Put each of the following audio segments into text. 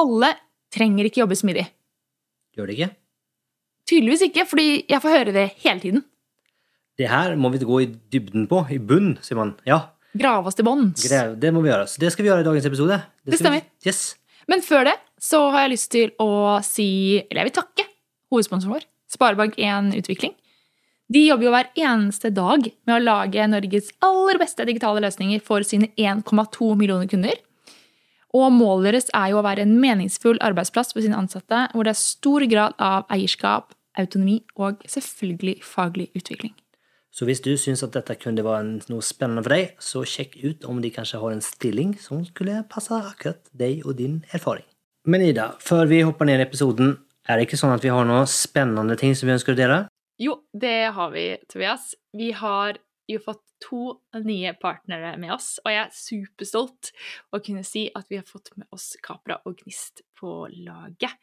alle trenger ikke jobbe smidig. Gjør det ikke? Tydeligvis ikke, fordi jeg får høre det hele tiden. Det her må vi gå i dybden på. I bunn, sier man. Ja, Grave oss til bånns. det må vi gjøre. Så det skal vi gjøre i dagens episode. Det vi- stemmer. Yes. Men før det så har jeg lyst til å si Eller jeg vil takke hovedsponsoren vår, Sparebank1 Utvikling. De jobber jo hver eneste dag med å lage Norges aller beste digitale løsninger for sine 1,2 millioner kunder. Og målet deres er jo å være en meningsfull arbeidsplass for sine ansatte, hvor det er stor grad av eierskap, autonomi og selvfølgelig faglig utvikling. Så hvis du syns at dette kunne være noe spennende for deg, så sjekk ut om de kanskje har en stilling som skulle passe akkurat deg og din erfaring. Men Ida, før vi hopper ned i episoden, er det ikke sånn at vi har noen spennende ting som vi ønsker å dele? Jo, det har vi, Tobias. Vi har jo fått to nye partnere med oss, og jeg er superstolt å kunne si at vi har fått med oss Capra og Gnist på laget.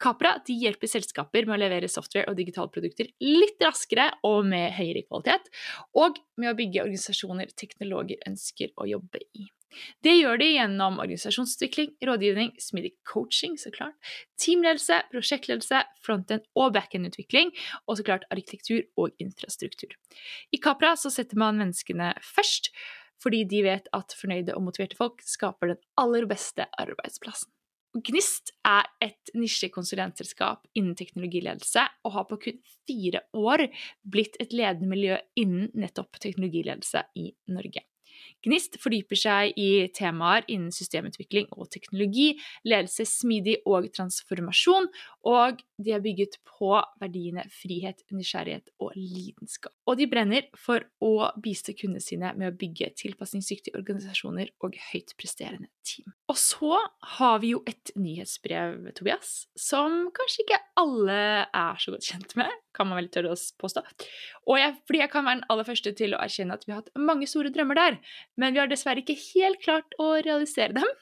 Capra hjelper selskaper med å levere software og digitale produkter litt raskere og med høyere kvalitet, og med å bygge organisasjoner teknologer ønsker å jobbe i. Det gjør de gjennom organisasjonsutvikling, rådgivning, smidig coaching, så klart, teamledelse, prosjektledelse, frontend- og backend-utvikling, og så klart arkitektur og infrastruktur. I Capra så setter man menneskene først, fordi de vet at fornøyde og motiverte folk skaper den aller beste arbeidsplassen. Gnist er et nisjekonsulentselskap innen teknologiledelse, og har på kun fire år blitt et ledende miljø innen nettopp teknologiledelse i Norge. Gnist fordyper seg i temaer innen systemutvikling og teknologi, ledelse, smidig og transformasjon, og de er bygget på verdiene frihet, nysgjerrighet og lidenskap. Og de brenner for å bistå kundene sine med å bygge tilpasningsdyktige organisasjoner og høyt presterende team. Og så har vi jo et nyhetsbrev, Tobias, som kanskje ikke alle er så godt kjent med, kan man vel tørre å påstå. Og jeg, fordi jeg kan være den aller første til å erkjenne at vi har hatt mange store drømmer der, men vi har dessverre ikke helt klart å realisere dem.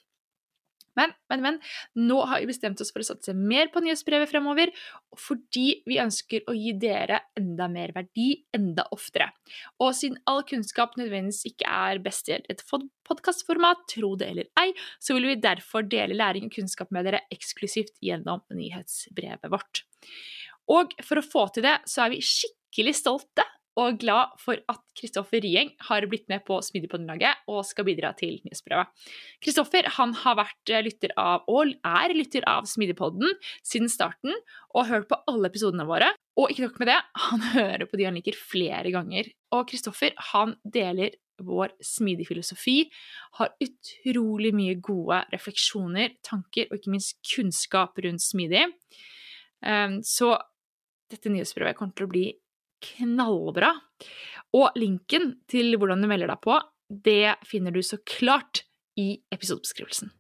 Men, men, men, nå har vi bestemt oss for å satse mer på nyhetsbrevet fremover, fordi vi ønsker å gi dere enda mer verdi enda oftere. Og siden all kunnskap nødvendigvis ikke er best i et podkastformat, tro det eller ei, så vil vi derfor dele læring og kunnskap med dere eksklusivt gjennom nyhetsbrevet vårt. Og for å få til det, så er vi skikkelig stolte og glad for at Kristoffer Rieng har blitt med på Smidigpodden-laget og skal bidra til nyhetsbrevet. Kristoffer han har vært lytter av, og er lytter av Smidigpodden siden starten og har hørt på alle episodene våre. Og ikke nok med det, han hører på de han liker flere ganger. Og Kristoffer han deler vår smidig filosofi, har utrolig mye gode refleksjoner, tanker og ikke minst kunnskap rundt smidig. Så dette nyhetsbrevet kommer til å bli knallbra. Og linken til hvordan du melder deg på, det finner du så klart i episodebeskrivelsen.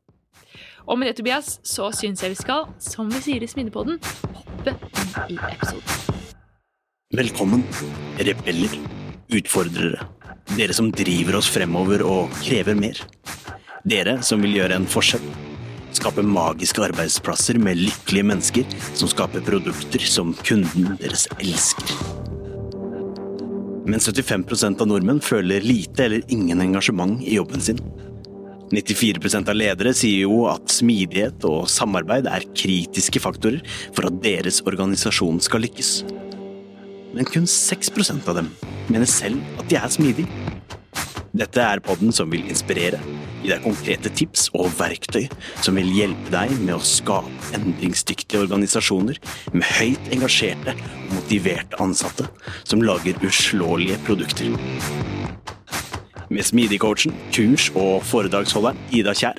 Og med det, Tobias, så syns jeg vi skal, som vi sier i Smidepodden, hoppe inn i episoden. Velkommen, rebeller, utfordrere, dere som driver oss fremover og krever mer. Dere som vil gjøre en forskjell. Skape magiske arbeidsplasser med lykkelige mennesker som skaper produkter som kunden deres elsker. Men 75% av nordmenn føler lite eller ingen engasjement i jobben sin. 94% av ledere sier jo at smidighet og samarbeid er kritiske faktorer for at deres organisasjon skal lykkes. Men kun 6% av dem mener selv at de er smidige. Dette er podden som vil inspirere, gi deg konkrete tips og verktøy som vil hjelpe deg med å skape endringsdyktige organisasjoner med høyt engasjerte og motiverte ansatte som lager uslåelige produkter. Med Smidig-coachen, kurs- og foredragsholderen Ida Kjær.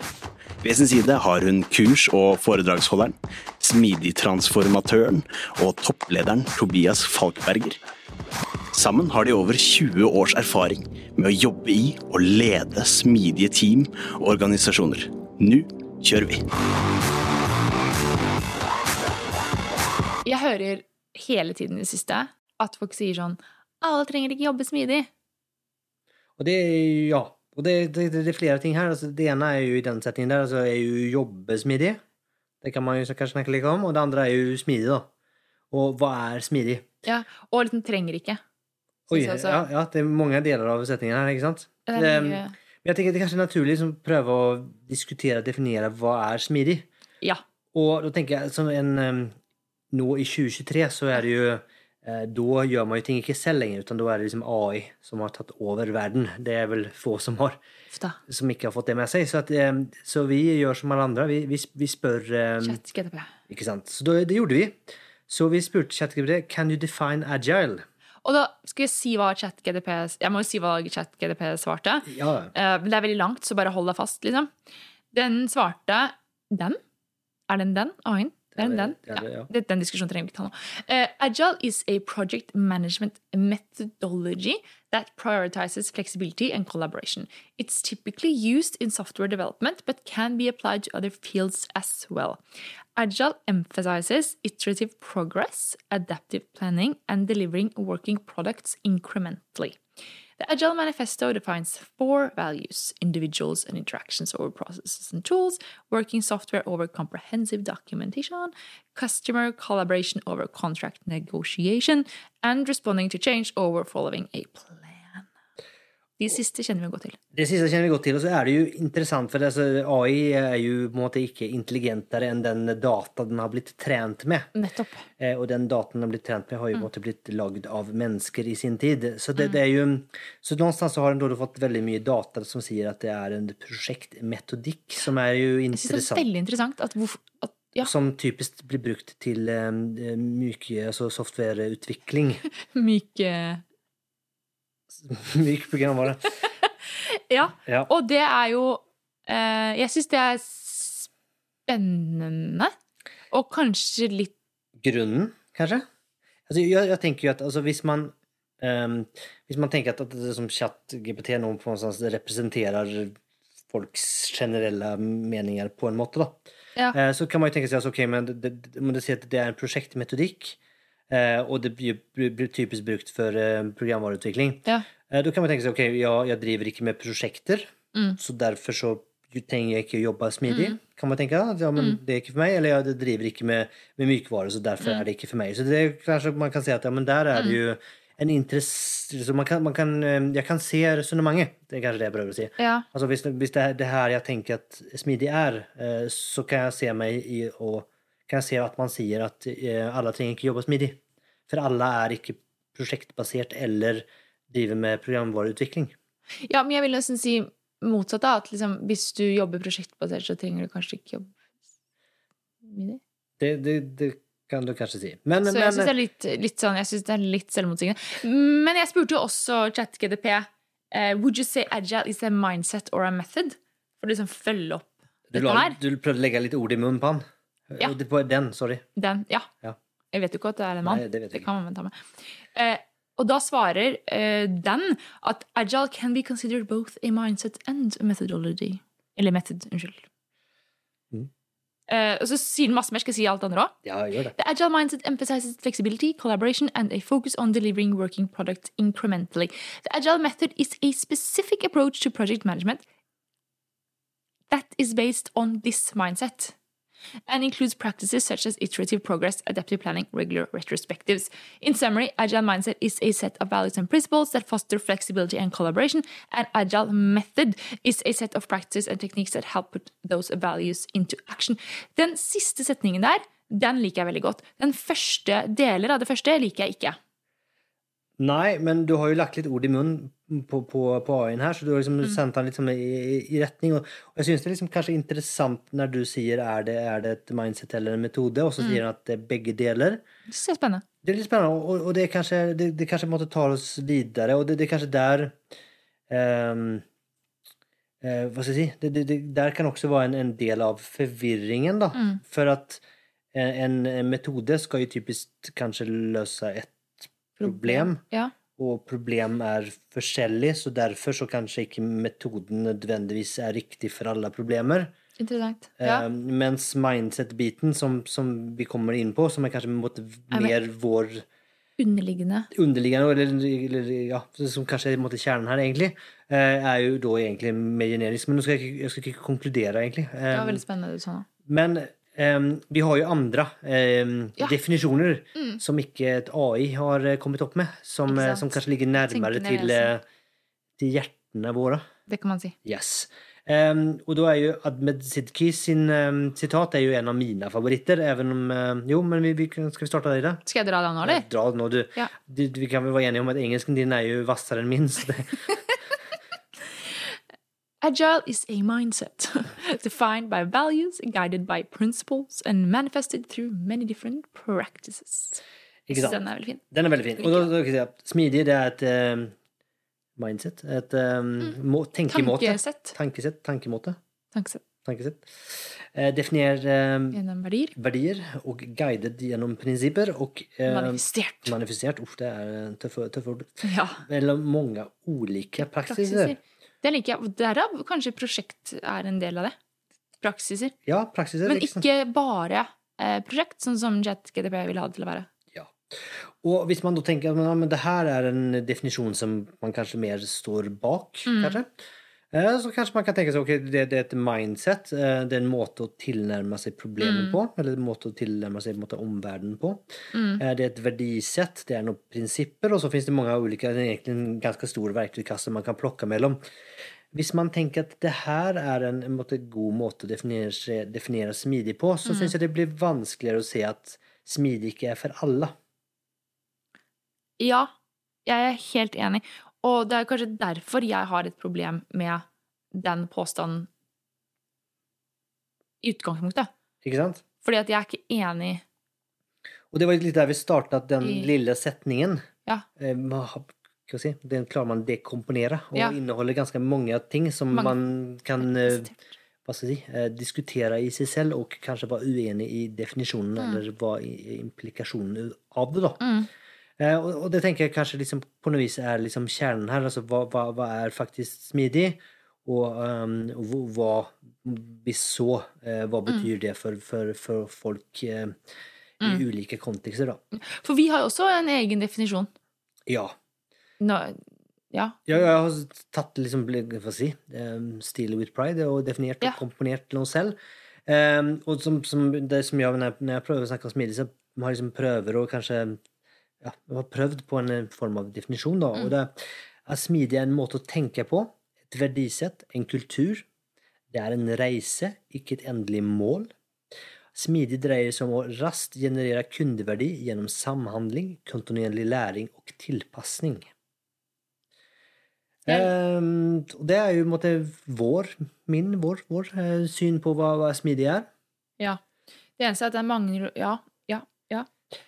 Ved sin side har hun kurs- og foredragsholderen, smidig-transformatøren og topplederen Tobias Falkberger. Sammen har de over 20 års erfaring med å jobbe i og lede smidige team og organisasjoner. Nå kjører vi! Jeg hører hele tiden i det siste at folk sier sånn Alle trenger ikke jobbe smidig. Og det er ja. Og det, det, det, er flere ting her. Altså, det ene er jo i den settingen der, altså er jo jobbesmidig. Det kan man jo kanskje snakke litt om. Og det andre er jo smidig, da. Og hva er smidig? Ja, og liksom trenger ikke. Oi, ja, ja, det er mange deler av setningen her, ikke sant? Det Det, jeg tenker det er kanskje naturlig å liksom, prøve å diskutere og definere hva er smidig. Ja. Og da tenker jeg som en Nå i 2023 så er det jo eh, Da gjør man jo ting ikke selv lenger, utan da er det liksom AI som har tatt over verden. Det er vel få som har som ikke har fått det med seg. Så, at, så vi gjør som alle andre. Vi, vi, vi spør um, Ikke sant? Så da, det gjorde vi. Så vi spurte ChatGPT Can you define agile. Og da skal jeg si hva ChatGDP Jeg må jo si hva ChatGDP svarte. Ja, Eh, men det er veldig langt, så bare hold deg fast, liksom. Den svarte Den? Er den den? Er den, den. Ja, det, ja. Den diskusjonen trenger vi ikke ta nå. Uh, Agile is a project management methodology that prioritizes flexibility and collaboration. It's typically used in software development, but can be applied to other fields as well. Agile emphasizes iterative progress, adaptive planning, and delivering working products incrementally. The Agile Manifesto defines four values individuals and interactions over processes and tools, working software over comprehensive documentation, customer collaboration over contract negotiation, and responding to change over following a plan. De siste kjenner vi godt til. De siste kjenner vi godt til, og så er det jo interessant, for altså, AI er jo på en måte ikke intelligentere enn den data den har blitt trent med. Nettopp. Eh, og den dataen den har blitt trent med, har jo på en måte blitt lagd av mennesker i sin tid. Så det, det er jo Så någonstans så har en fått veldig mye data som sier at det er en prosjektmetodikk, som er jo Jeg synes det er interessant. veldig interessant at, hvorfor- at ja, Som typisk blir brukt til um, myke, altså softwareutvikling. myke Myk programvare. Ja, Ja. og det er jo eh, Jeg syns det er spennende. Og kanskje litt grunnen, kanskje? Altså, jeg, jeg tenker jo at altså, hvis man um, Hvis man tenker at, at det som chat-GPT nå på en måte representerer folks generelle meninger på en måte, da, Ja. eh, så kan man jo tenke seg altså, okay, men det, det, det at det er en prosjektmetodikk, og det blir, typisk brukt for eh, programvareutvikling. Ja. Eh, Da kan man tenke seg ok, ja, jeg driver ikke med prosjekter, Mm. så derfor så trenger jeg ikke å jobbe smidig. Kan man tenke at ja, men det er ikke for meg, eller jeg driver ikke med, med mykvare, så derfor er det ikke for meg. Så det er kanskje man kan si at ja, men der er det jo en interesse man kan, man kan, eh, Jeg kan se resonnementet, det er kanskje det jeg prøver å si. Ja. Altså Hvis, hvis det er det her jeg tenker at smidig er, eh, så kan jeg se meg i å kan jeg se at man sier at eh, alle trenger ikke jobbe smidig. For alle er ikke prosjektbasert eller driver med programvareutvikling. ja, men jeg vil nesten si motsatt. da, At liksom, hvis du jobber prosjektbasert, så trenger du kanskje ikke jobbe smidig. det. Det, det, kan du kanskje si. Men, Så jeg syns det er litt, litt sånn, jeg synes det er litt selvmotsigende. Men jeg spurte jo også ChatGDP uh, Would you say agile is a mindset or a method? For å liksom følge opp du, dette her. du prøvde å legge litt ord i munnen på han. Ja. Det på den, sorry. Den, ja. Ja. Jeg vet jo ikke at det er en mann. Nei, det vet jeg kan man ta med. Eh, og da svarer eh, den at agile can be considered both a mindset and a methodology. Eller method, unnskyld. Mm. Eh, og så sier den masse mer. Skal jeg si alt det andre òg? Ja, gjør det. The agile mindset emphasizes flexibility, collaboration, and a focus on delivering working products incrementally. The agile method is a specific approach to project management that is based on this mindset and includes practices such as iterative progress, adaptive planning, regular retrospectives. In summary, agile mindset is a set of values and principles that foster flexibility and collaboration, and agile method is a set of practices and techniques that help put those values into action. Den siste setningen der, den liker jeg veldig godt. Den første deler av det første liker jeg ikke. Nei, men du har jo lagt litt ord i munnen på, på, på AI-en her, så du har liksom Mm. sendt han litt sånn i, i, i retning. Og, og jeg syns det er liksom kanskje interessant når du sier er det, er det et mindset eller en metode, og så Mm. sier han at det er begge deler. Det synes jeg er spennende. Det er litt spennende, og, og det, er kanskje, det, det kanskje måtte ta oss videre, og det, det er kanskje der um, uh, Hva skal jeg si? Det, det, det, der kan også være en, en del av forvirringen, da. Mm. For at en, en metode skal jo typisk kanskje løse et problem. Ja. Og problem er forskjellig, så derfor så kanskje ikke metoden nødvendigvis er riktig for alle problemer. Interessant. Ja. Eh, mens mindset-biten, som, som vi kommer inn på, som er kanskje måtte, Er mer- vår Underliggende. underliggende, eller, eller ja, som kanskje er en måte kjernen her, egentlig, eh, er jo da egentlig mer generisk. Men nå skal ikke, jeg skal ikke konkludere, egentlig. Det var Eh, veldig spennende du sa nå. men ehm, vi har jo andre um, Ja. definisjoner Mm. som ikke et AI har eh, kommet opp med, som, eh, som kanskje ligger nærmere til, eh, til hjertene våre. Det kan man si. Yes. Um, og da er jo Ahmed Sidki sin sitat citat är ju en av mine favoritter. Even om... jo, men vi, vi, skal ska vi starta i det? Skal jeg dra den nå, eller? Dra den, nå, du, Ja. du, vi kan vel være enige om at engelsken din er jo hvassere enn min. så det- Agile is a mindset defined by values, guided by principles, and manifested through many different practices. Ikke sant? Den er veldig fin. Den er veldig fin. Og da, da, smidig det er et um, mindset, Et um, må, tenkemåte. Tankesett. Tankesett. tankemåte. Tankesett. Tankesett. Eh, ehm, Gjennom verdier. verdier og guided gjennom prinsipper. Og, ehm, Manifestert. Manifestert. Uff, det er en tuff, tuff ord. Ja. Eller mange ulike praksiser. Praksiser. Det liker jeg. Derav kanskje prosjekt er en del av det. Praksiser. Ja, praksiser. Men ikke ikke bare eh, prosjekt, sånn som JetGDP vil ha det til å være. Ja. Og hvis man da tenker at ja, det her er en definisjon som man kanskje mer står bak, mm. Eh, Så kanskje man kan tenke seg okej, det, det er et mindset, eh, det er en måte å tilnærme seg problemet mm. på, eller en måte å tilnærme seg måte, omvärlden på. Mm. Det er et verdisett, det er noen prinsipper, og så finnes det mange ulike, egentligen en ganske stor verktøykasse man kan plukke mellom. Hvis man tenker at det her er en, en måte, god måte å definere, definere smidig på, så syns jeg det blir vanskeligere å se at smidig ikke er for alle. Ja, jeg er helt enig. Og det er kanskje derfor jeg har et problem med den påstanden i utgangspunktet. Ikke sant? Fordi at jeg er ikke enig Og det var litt der vi starta den I- lille setningen. Ja. Eh, si, den klarer man dekomponere, og Ja. inneholder ganske mange ting som Mange- man kan eh, hva skal jeg si, eh, diskutere i seg selv, og kanskje være uenig i definisjonen, eller hva implikasjonen av det, da. Mm. Eh, og, og det tenker jeg kanskje liksom, på noe vis er liksom kjernen her. Altså hva, hva, hva er faktisk smidig? Og, um, og hva Hvis så, eh, hva betyr det for, for, for folk eh, i ulike kontekster, da? For vi har jo også en egen definisjon. Ja. Nå, ja. Ja, jeg har tatt liksom, hva si, um, Steal with pride og definert Ja. og komponert noe selv. Um, og som, som, det som jeg, når jeg, når jeg prøver å snakke om smidig, så har jeg liksom prøver å kanskje ja, vi har prøvd på en eh, form av definisjon, da. Og det er smidig en måte å tenke på, et verdisett, en kultur. Det er en reise, ikke et endelig mål. Smidig dreier seg om å raskt generere kundeverdi gjennom samhandling, kontinuerlig læring og tilpasning. Ja. Ehm, det er jo måte vår, min, vår, vår eh, syn på hva, hva smidig er. ja. Det eneste er at det er mange ja.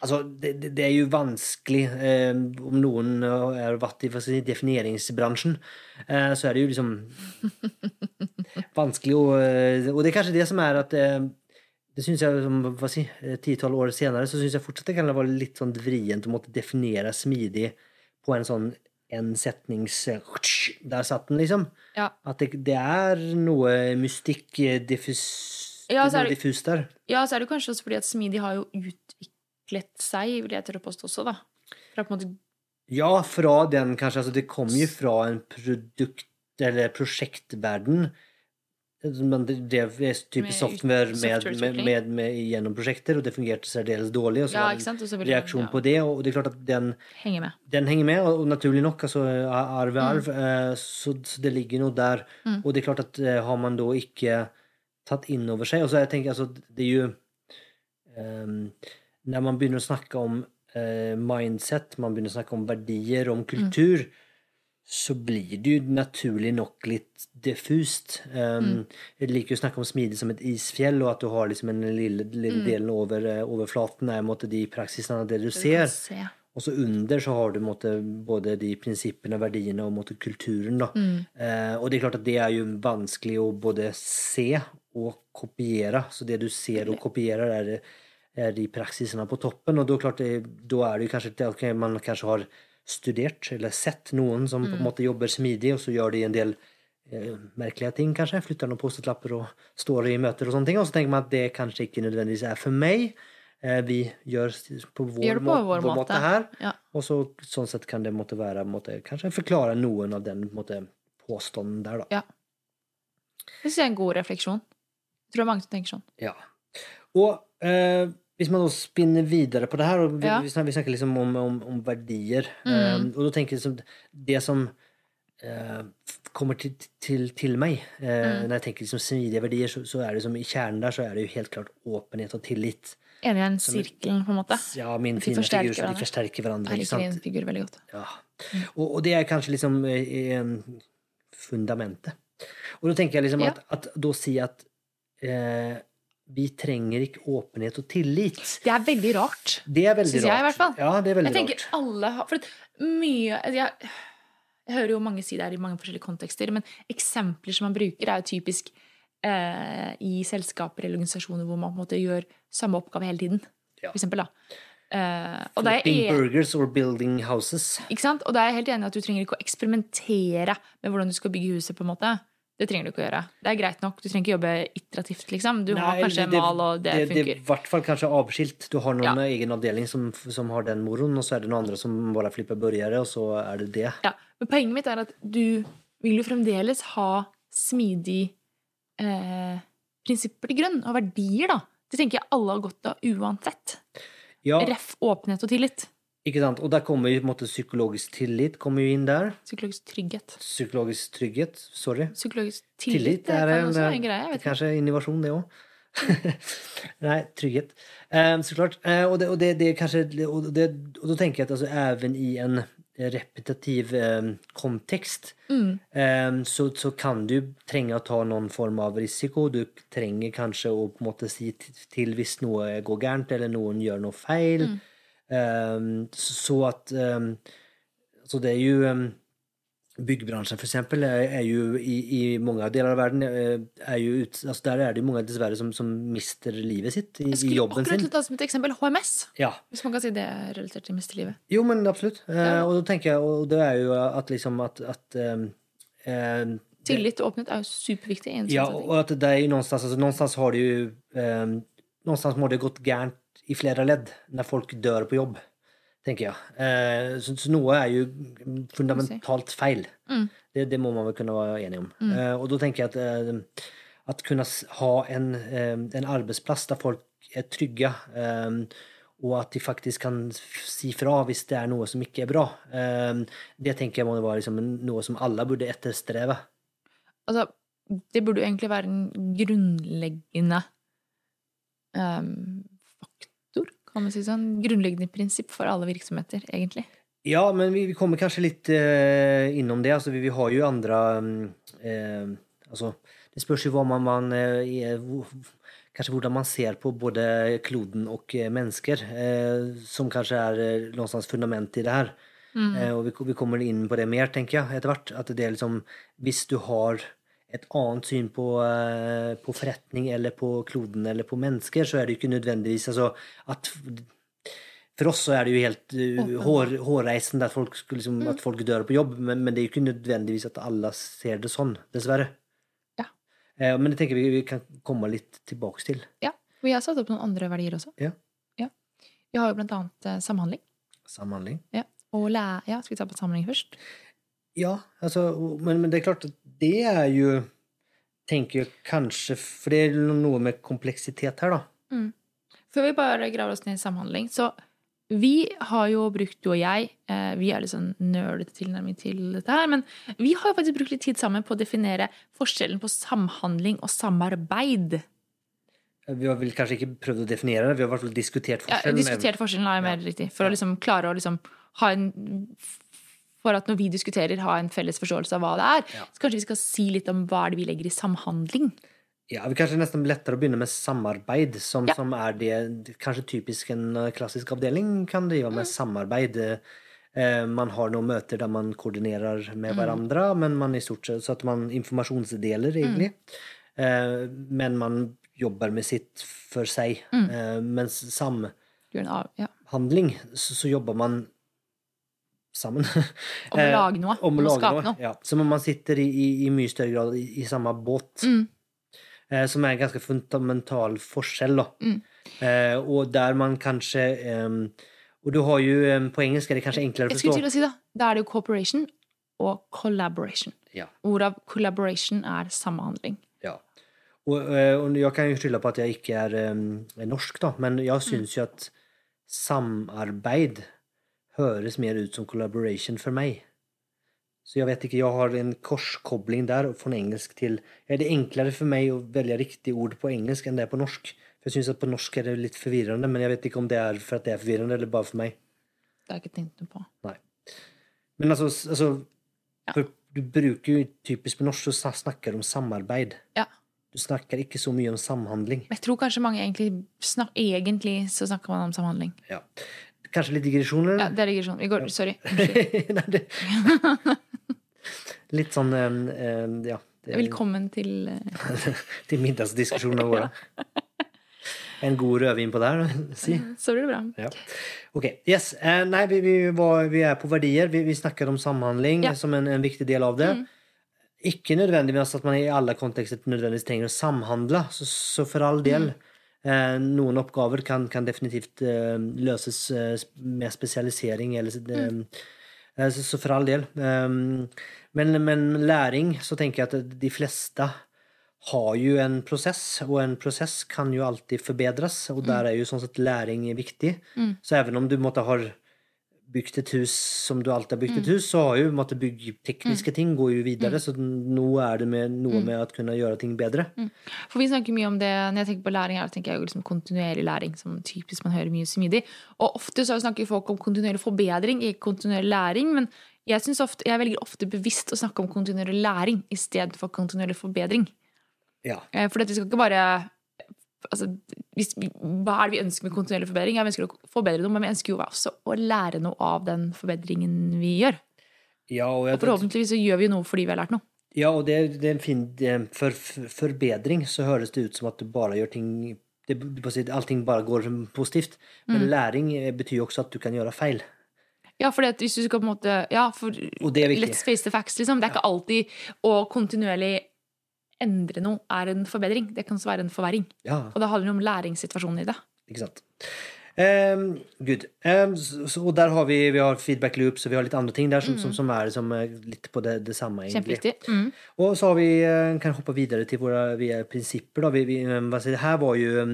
Altså, det, det, er jo vanskelig eh, Om noen har vært i si, defineringsbransjen, eh, så er det jo liksom vanskelig å eh, Og det er kanskje det som er at eh, det synes jeg, som, hva si, eh, titall år senere, så syns jeg fortsatt det kan være litt sånn vrient å måtte definere smidig på en sånn en setnings eh, Der satt den, liksom. Ja. At det, det er noe mystikk, diffus, Ja, noe det- diffust der. Ja, så er det kanskje også fordi at Smidig har jo utviklet seg, vil jeg tørre å påstå også, da. Fra på en måte Ja, fra den kanskje. Altså, det kom jo fra en produkt- eller prosjektverden. Man drev type Med software med, med, med, gjennom prosjekter, og det fungerte særdeles dårlig. Og så var det en reaksjon ja, på det, og det er klart at den, henger med. den henger med, og og naturlig nok, altså arv Mm. er arv, mm. så, så det ligger noe der. Og det er klart at eh, har man da ikke tatt inn over seg Og så jeg tenker altså, det er jo ehm, Når man begynner å snakke om eh, mindset, man begynner å snakke om verdier, om kultur, så blir det jo naturlig nok litt diffust. Um, Jeg liker å snakke om smidig som et isfjell, og at du har liksom en lille, lille delen over eh, overflaten er måte, de praksisene det du Du ser. kan se. Og så under så har du måte, både de prinsippene, verdiene og måte, kulturen. Da. Eh, og det er klart at det er jo vanskelig å både se og kopiere. Så det du ser og kopierer, er, er de praksisene på toppen. Og da, er klart det, da er det kanskje at ok, man kanskje har studert eller sett noen som på en måte jobber smidig, og så gjør de en del eh, merkelige ting, kanskje. Flytter noen Post-It-lapper og står i møter og sånne ting. Og så tenker man at det kanskje ikke nødvendigvis er for meg. Eh, vi gjør på vår, Gjør på vår vår måte. her. Ja. Og så, sånn sett kan det måtte være måtte, Kanskje forklare noen av den måtte, påstanden der, da. Ja. Det syns jeg er en god refleksjon. Jeg tror er mange tenker sånn. Ja. Og eh, hvis man da spinner videre på det her, og vi, Ja. vi, snakker, liksom om, om, om verdier Mm. eh, Og da tenker jeg liksom det som eh, kommer til, til, til meg. Eh, Når jeg tenker liksom smidige verdier, så, så er det som i kjernen der så er det jo helt klart åpenhet og tillit. Enig i den sirkelen, på en måte. Ja, min De fine forsterker figur, de forsterker hverandre. Jeg liker min din figur veldig godt. Ja. Og, og det er kanskje liksom eh, eh, fundamentet. Og da tenker jeg liksom Ja. at, at da si at eh, vi trenger ikke åpenhet og tillit. Det er veldig rart. Det er veldig Synes rart. jeg i hvert fall. Ja, det er veldig Jeg tenker rart. alle har For mye altså, jeg, jeg hører jo mange si det her i mange forskjellige kontekster, men eksempler som man bruker, er jo typisk eh, i selskaper eller organisasjoner hvor man på en måte gjør samme oppgave hele tiden. Ja. For eksempel, da. Uh, og, er Flipping burgers or building houses. ikke sant? og da er jeg helt enig i at du trenger ikke å eksperimentere med hvordan du skal bygge huset. på en måte. Det trenger du ikke å gjøre. Det er greit nok. Du trenger ikke jobbe iterativt. liksom. Du har Nei, kanskje en mal, og det, det, det er i hvert fall kanskje avskilt. Du har noen Ja. egen avdeling som, som har den moroen, og så er det noen andre som bare flipper burgere, og så er det det. Ja, men poenget mitt er at du vil jo fremdeles ha smidig eh, prinsipper til grunn, og verdier, da. Det tenker jeg alle har godt av uansett. Ja, Ref åpenhet og tillit. Ikke sant? Og der kommer jo på en måte psykologisk tillit kommer jo inn der. Psykologisk trygghet. Psykologisk trygghet. Sorry. Psykologisk tillit, Tillit det er kan også være en eh, greie. Vet. Kanskje innovasjon, det òg. Nei, trygghet. Um, så klart. Uh, og, det, og, det, det kanskje, og, det, og da tenker jeg at altså, even i en repetitiv um, kontekst Mm. um, så, så kan du trenge å ta noen form av risiko. Du trenger kanskje å på en måte si til hvis noe går gærent, eller noen gjør noe feil. Mm. Eh, så, at eh, Så det er jo eh, Byggebransjen eksempel er, jo i, i mange deler av verden eh, er jo ut, altså Der er det jo mange dessverre som, som mister livet sitt i, i jobben sin. sin. skulle akkurat ta som et eksempel HMS, Ja. hvis man kan si det er relatert til misterlivet. Jo, men absolutt. Eh, Ja. og da tenker jeg, og det er jo at liksom at, at eh, Tillit og åpenhet er jo superviktig. sånn Ja, og at det er jo noenstans, altså, har det jo eh, någonstans må det gått gærent i flere ledd når folk dør på jobb, tenker jeg. Eh, så, så noe er jo fundamentalt feil. Mm. Det, det må man vel kunne være enig om. Eh, og da tenker jeg at eh, at kunne ha en, en arbeidsplass der folk er trygge, og at de faktisk kan si fra hvis det er noe som ikke er bra. Det tenker jeg må være liksom noe som alle burde etterstreve. Altså, det burde jo egentlig være en grunnleggende faktor, kan man si sånn. Grunnleggende prinsipp for alle virksomheter, egentlig. Ja, men vi, vi kommer kanskje litt eh, innom det. Altså, vi, vi har jo andre mm, eh, altså, Det spørs jo hva man, man eh, er, hvor- Kanskje hvordan man ser på både kloden og eh, mennesker, eh, som kanskje er eh, någonstans fundament i det her. Eh, og vi, vi kommer inn på det mer, tenker jeg, etter hvert. At det er liksom Hvis du har et annet syn på, eh, på forretning eller på kloden eller på mennesker, så er det jo ikke nødvendigvis altså, at For oss så er det jo helt uh, hår, hårreisende at folk, skulle liksom, at folk dør på jobb, men, men det er jo ikke nødvendigvis at alle ser det sånn, dessverre. Ja. Eh, men det tenker vi vi kan komme litt tilbake til. Ja. Vi har satt opp noen andre verdier også. Ja. Ja. Vi har jo blant annet eh, samhandling. Samhandling. Ja. Og læ ja, skal vi ta på samhandling først? Ja, altså, men, men det er klart at det er jo Tenker jeg kanskje For det er noe med kompleksitet her, da. Før vi bare graver oss ned i samhandling, så vi har jo brukt, du og jeg, eh, vi er litt sånn nerdete tilnærming til dette her, men vi har jo faktisk brukt litt tid sammen på å definere forskjellen på samhandling og samarbeid. Vi har vel kanskje ikke prøvd å definere det, vi har i hvert fall diskutert Ja, diskutert forskjellen er mer riktig, for å liksom klare å liksom ha en For at når vi diskuterer, ha en felles forståelse av hva det er. Ja. Så kanskje vi skal si litt om hva er det vi legger i samhandling. Ja, vi kanskje nesten lettere å begynne med samarbeid, som, Ja. som er det kanskje typisk en eh, klassisk avdeling kan drive Mm. med samarbeid. Eh, man har noen møter der man koordinerer med Mm. hverandre, men man i stort sett så at man informasjonsdeler, egentlig. Mm. Eh, men man jobber med sitt for seg. Mm. Eh, mens samhandling, så, så jobber man sammen. Om å Eh, lage noe. Om å lage skape noe. Ja. Som om man sitter i, i, i mye større grad i, i samme båt. Mm. Eh, som er en ganske fundamental forskjell, da. Mm. Eh, og der man kanskje eh, Og du har jo På engelsk er det kanskje enklere å Jeg skulle forstå. til å si da, Da er det jo cooperation og collaboration. Ja. Ordet collaboration er samhandling. Ja. Og, eh, og jeg kan jo skylde på at jeg ikke er, er norsk, da, men jeg syns jo at samarbeid høres mer ut som collaboration for meg. Så jeg vet ikke, jeg har en korskobling der fra engelsk til Er Det er enklere for meg å velge riktig ord på engelsk enn det er på norsk. For Jeg syns at på norsk er det litt forvirrende, men jeg vet ikke om det er for at det er forvirrende, eller bare for meg. Det har jeg ikke tenkt noe på. Nei. Men altså, altså Ja. Du bruker jo typisk på norsk så sna- snakker du om samarbeid. Ja. Du snakker ikke så mye om samhandling. Jeg tror kanskje mange egentlig snak Egentlig så snakker man om samhandling. Ja. Kanskje litt digresjoner? Ja, det er digresjon. Vi går, sorry. Nei, det... Litt sånn um, um, Ja. Det, Velkommen til eh, til middagsdiskusjonen vår. En god rødvin på der, si. Så blir det bra. Ja. Ok, yes. Uh, nei, vi, vi, var, vi er på verdier. Vi, vi snakker om samhandling Ja. som en, en viktig del av det. Mm. Ikke nødvendigvis at man i alle kontekster nødvendigvis trenger å samhandle. Så, så for all del. Eh, noen oppgaver kan, kan definitivt eh, løses eh, med spesialisering. Eller, mm. eh, så, for all del. Men, men læring, så tenker jeg at de fleste har jo en prosess, og en prosess kan jo alltid forbedres, og der er jo sånn sett læring viktig. Mm. Så even om du måtte ha bygd et hus som du alltid har bygd et hus, så har jo måtte byggtekniske ting går jo videre, så nå er det med, noe med å kunne gjøre ting bedre. For vi snakker mye om det Når jeg tenker på læring, her, tenker jeg jo liksom kontinuerlig læring. Som typisk man hører mye smidig. Og ofte så snakker folk om kontinuerlig forbedring, ikke kontinuerlig læring. Men jeg, ofte, jeg velger ofte bevisst å snakke om kontinuerlig læring i stedet for kontinuerlig forbedring. Ja. Eh, For dette skal ikke bare altså, hvis, Hva er det vi ønsker med kontinuerlig forbedring? Ja, vi ønsker å forbedre noe, men vi ønsker jo også å lære noe av den forbedringen vi gjør. Ja, og Og forhåpentligvis så gjør vi noe fordi vi har lært noe. ja, og det, det er en fin For for forbedring så høres det ut som at du bare gjør ting det, Allting bare går positivt. Men læring eh, betyr jo også at du kan gjøre feil. Ja, for hvis du skal på en måte Ja, for let's face the facts, liksom. Det er ikke alltid å kontinuerlig endre noe er en forbedring. Det kan også være en forverring. Ja. Og det handler om læringssituasjonen i det. Ikke sant. Um, good. Um, så, så, og der har vi, vi har feedback loops og vi har litt andre ting der som, som, som er som er litt på det, det samme. egentlig. Mm. Og så har vi, eh, kan hoppe videre til våre vi er prinsipper. Da. Vi, vi, eh, sier det, her var jo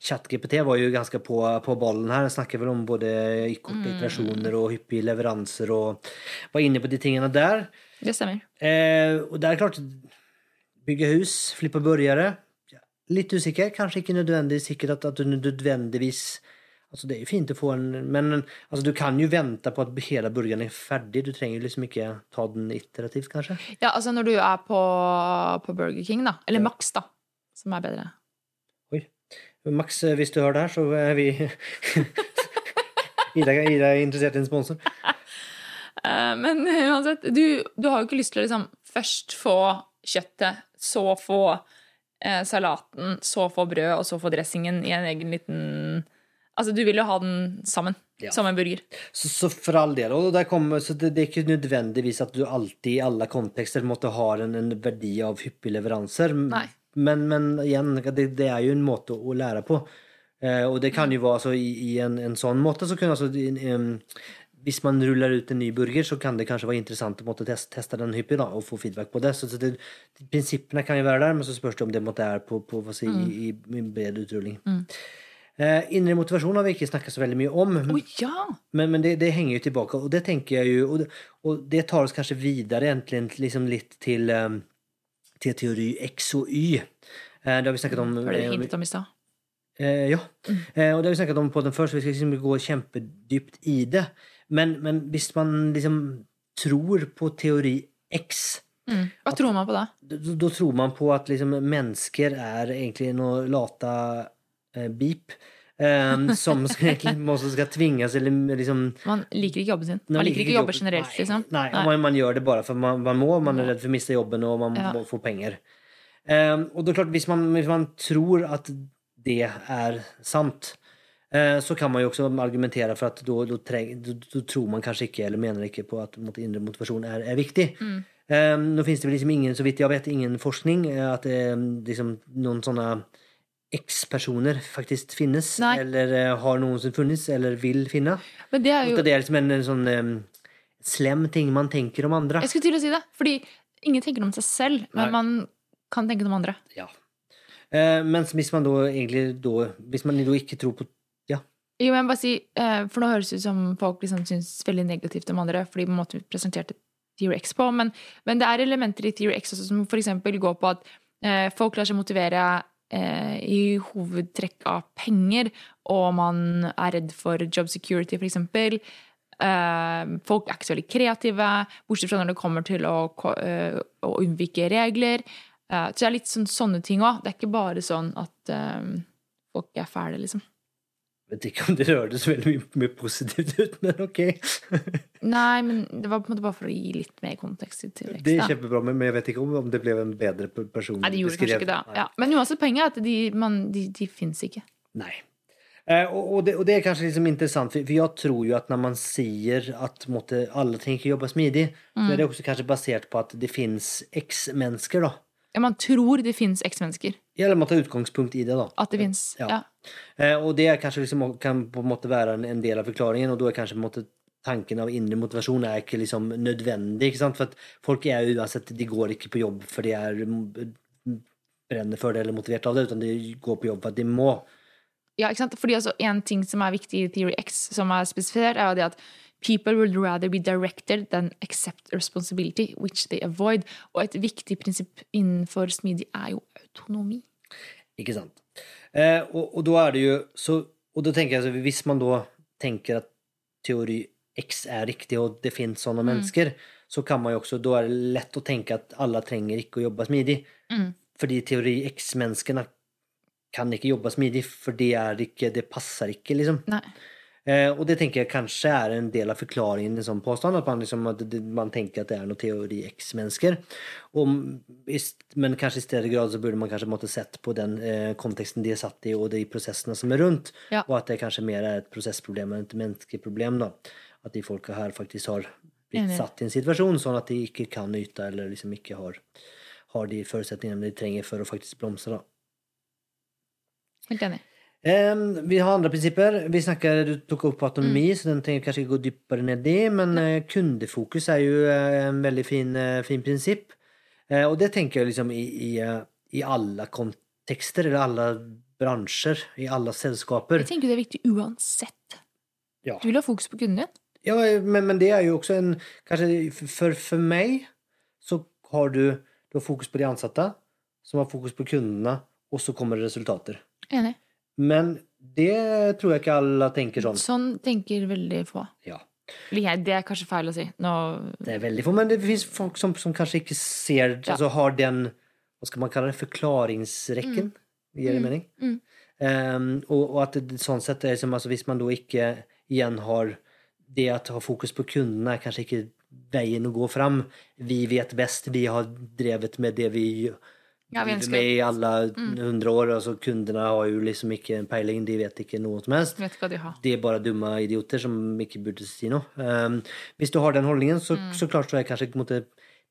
ChatGPT var jo ganske på, på ballen her. Den snakker vel om både korte iterasjoner og hyppige leveranser og var inne på de tingene der. Det stemmer. Uh, og det er klart Bygge hus, flippe burgere. Litt usikker. Kanskje ikke nødvendigvis sikkert at, at du nødvendigvis Altså Det er jo fint å få en Men altså, du kan jo vente på at hele burgeren er ferdig. Du trenger liksom ikke ta den iterativt, kanskje. Ja, altså når du er på, på Burger King, da. Eller Ja. Max, da. Som er bedre. Oi. Max, eh, hvis du hører det her, så er vi Ida, Ida er interessert i en sponsor. Eh, men uansett, du, du har jo ikke lyst til å liksom først få kjøttet, så få eh, salaten, så få brød, og så få dressingen i en egen liten Altså, du vil jo ha den sammen. Ja. Som en burger. Så, så for all del. Og kommer, så det, det er ikke nødvendigvis at du alltid i alle kontekster måtte ha en, en verdi av hyppige leveranser. Men, men igjen, det, det er jo en måte å lære på. Eh, og det kan jo være altså, i, i en, en sånn måte så kunne altså en, Hvis man ruller ut en ny burger, så kan det kanskje være interessant å måtte teste, den hyppig da, og få feedback på det. Så, så det, Prinsippene kan jo være der, men så spørs det om det måtte er på, på si, i, i bred utrulling. Eh, indre motivasjon har vi ikke snakket så veldig mye om. Å ja! Men, men det, det henger jo tilbake, og det tenker jeg jo Og det, og det tar oss kanskje videre egentlig liksom litt til, um, til teori X og Y. Eh, det har vi snakket om. Var det eh, hintet om i stad? eh, ja. Eh, og det har vi snakket om på den først, vi skal liksom gå kjempedypt i det. Men, men hvis man liksom tror på teori X Mm. Hva tror man på da? da, da tror man på at liksom, mennesker er egentlig noe lata eh, beep. eh, som egentlig også skal tvinges eller liksom Man liker ikke jobben sin. Man, Man liker ikke jobber jobben. generelt, nei, liksom. Nei, Man, man gjør det bare for man, man må. Man er redd for å miste jobben, og man Ja. må få penger. Ehm, og det er klart, hvis man, hvis man tror at det er sant, eh, så kan man jo også argumentere for at da, tror man kanskje ikke, eller mener ikke på at indre motivasjon er, er viktig. Mm. Um, nå finnes det vel liksom ingen, så vidt jeg vet, ingen forskning eh, at det liksom, noen sånne X-personer faktisk finnes, Nei. eller uh, har som funnes, eller vil finne. Men det er jo det er liksom en, en sånn um, slem ting man tenker om andre. Jeg skulle til å si det. Fordi ingen tenker om seg selv, men Nei. man kan tenke om andre. Ja. Uh, mens hvis man da egentlig da Hvis man da ikke tror på Jo, men bare si, eh, For nå høres det ut som folk liksom syns veldig negativt om andre fordi på en presenterte Theory X på. Men, men det er elementer i Theory X også som f.eks. går på at eh, folk lar seg motivere eh, i hovedtrekk av penger, og man er redd for job security, f.eks. Eh, folk er ikke så veldig kreative, bortsett fra når det kommer til å, eh, å unnvike regler. Eh, så det er litt sånn, sånne ting òg. Det er ikke bare sånn at eh, folk er fæle, liksom. Jeg vet ikke om det hørtes veldig mye, mye positivt ut, men ok. Nei, men det var på en måte bare for å gi litt mer kontekst til T-rex. Det er kjempebra, men jeg vet ikke om, om det ble en bedre person. Nei, det gjorde kanskje ikke det. Ja. Men uansett, poenget er at de, man, de, de fins ikke. Nei. Eh, og, og, det, og, det er kanskje liksom interessant, for, för jag tror jo at når man sier at måtte, alla tänker jobba smidigt, så Mm. är det også kanskje basert på at det finnes x mennesker, da. Ja, man tror det fins X-mennesker. Eller man tar utgangspunkt i det da. At det fins. Ja. Ja. Eh, och det er kanskje liksom, kan på en måte være en, del av forklaringen, og da er kanskje på en måte, tanken av inre motivasjon er ikke liksom nødvendig. Ikke sant? For at folk er jo uansett De går ikke på jobb for de er mm, brenner for det eller motivert av det, utan de går på jobb for at de må. ja, ikke sant? Fordi altså, En ting som er viktig i Theory X, som er spesifisert, er jo det at people would rather be directed than accept responsibility, which they avoid. Og et viktig prinsipp innenfor smidig er jo autonomi. Ikke sant? Eh, og, og da er det jo så Og da tenker jeg altså, hvis man da tenker at teori X er riktig, og det finnes sånne mennesker, så kan man jo også Da er det lett å tenke at alle trenger ikke å jobbe smidig. Mm. Fordi teori X-menneskene kan ikke jobbe smidig, for det er ikke Det passer ikke, liksom. Nei. Eh, og det tenker jeg kanskje er en del av forklaringen i en sånn påstand, at man, liksom, at det, man tenker at det er noe teori X-mennesker. Men kanskje i større grad så burde man kanskje måtte sett på den eh, konteksten de er satt i, og de prosessene som er rundt, Ja. og at det kanskje mer er et prosessproblem enn et menneskeproblem. da. At de folka her faktisk har blitt Enig. satt i en situasjon sånn at de ikke kan yte, eller liksom ikke har, har de forutsetningene de trenger for å faktisk blomstre. da. Helt enig. Ehm, vi har andre prinsipper. Vi snakker, Du tok opp autonomi, så den trenger vi kanskje ikke gå dypere ned i. Men uh, kundefokus er jo uh, en veldig fin, uh, fin prinsipp. Uh, og det tenker jeg liksom i, i, i alle kontekster, eller alle bransjer, i alle selskaper. Jeg tenker det er viktig uansett. Ja. Du vil ha fokus på kunden din. Ja, men, men det er jo også en Kanskje for, for meg så har du, du har fokus på de ansatte, som har fokus på kundene, og så kommer det resultater. Enig. Men det tror jeg ikke alle tenker sånn. Sånn tenker veldig få. Ja. Det er kanskje feil å si. Nå, Det er veldig få, men det fins folk som, som kanskje ikke ser, Ja. Altså har den, Hva skal man kalle det, Forklaringsrekken? Mm. Gir det Mm. mening? Mm. Um, og, og at det, sånn sett er som, altså, hvis man da ikke igjen har det at ha fokus på kundene er kanskje ikke veien å gå fram. Vi vet best, vi har drevet med det vi Ja, vi ønsker- med i alle Mm. hundre år. altså Kundene har jo liksom ikke en peiling, de vet ikke noe som helst. vet hva de har. de er bare dumme idioter som ikke burde si noe. Um, hvis du har den holdningen, så, Mm. så klart så er kanskje måte,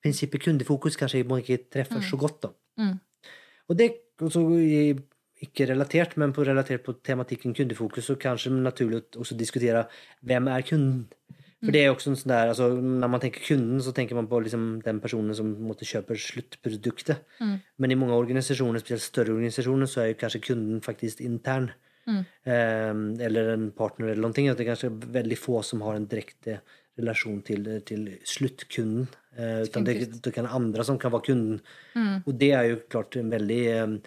prinsippet kundefokus kanskje må ikke treffer så godt. da. Mm. Og det også ikke relatert, men på relatert på tematikken kundefokus, så kanskje naturlig å også diskutere hvem er kunden. For det er jo også en sånn der, altså, Når man tenker kunden, så tenker man på liksom den personen som måtte kjøper sluttproduktet. Mm. Men i mange organisasjoner, spesielt større organisasjoner, så er jo kanskje kunden faktisk intern. Mm. Eh, eller en partner eller noen ting. At det er kanskje veldig få som har en direkte relasjon til, til sluttkunden. Eh, utan det, det kan andre som kan være kunden. Mm. Og det er jo klart en veldig eh,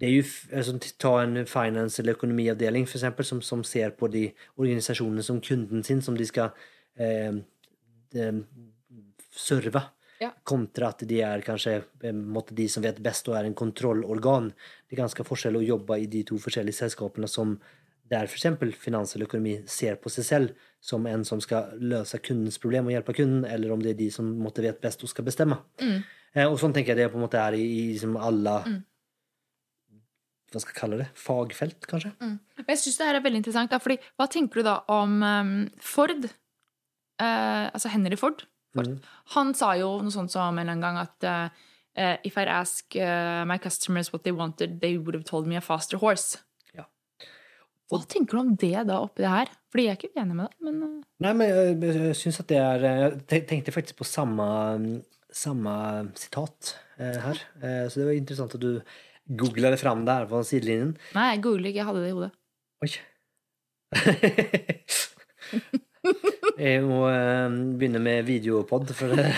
det er jo, altså, Ta en finance- eller økonomiavdeling for eksempel, som, som ser på de organisasjonene som kunden sin, som de skal serve. Ja. Kontra at de er kanskje eh, måtte de som vet best og er en kontrollorgan. Det er ganske forskjell å jobbe i de to forskjellige selskapene som der f.eks. finans eller økonomi ser på seg selv som en som skal løse kundens problem og hjelpe kunden, eller om det er de som måtte vet best og skal bestemme. Mm. Eh, og sånn tenker jeg det på en måte er i, i liksom alle Mm. Hva skal jeg kalle det? Fagfelt, kanskje? Mm. jeg syns det her er veldig interessant. Da, fordi, hva tenker du da om um, Ford? Eh, altså Henry Ford. Ford. mm. Han sa jo noe sånt som en eller annen gang at eh, eh, If I ask uh, my customers what they wanted, they would have told me a faster horse. Ja. Hva tenker du om det da oppi det her? Fordi jeg er ikke enig med deg, men uh... Nei, men jeg, jeg syns at det er Jeg tenkte faktisk på samme, samme sitat eh, her. Eh, så det var interessant at du googla det fram der på sidelinjen. Nei, jeg googler ikke, jeg hadde det i hodet. Oi. Jeg må eh, begynne med videopod, for det,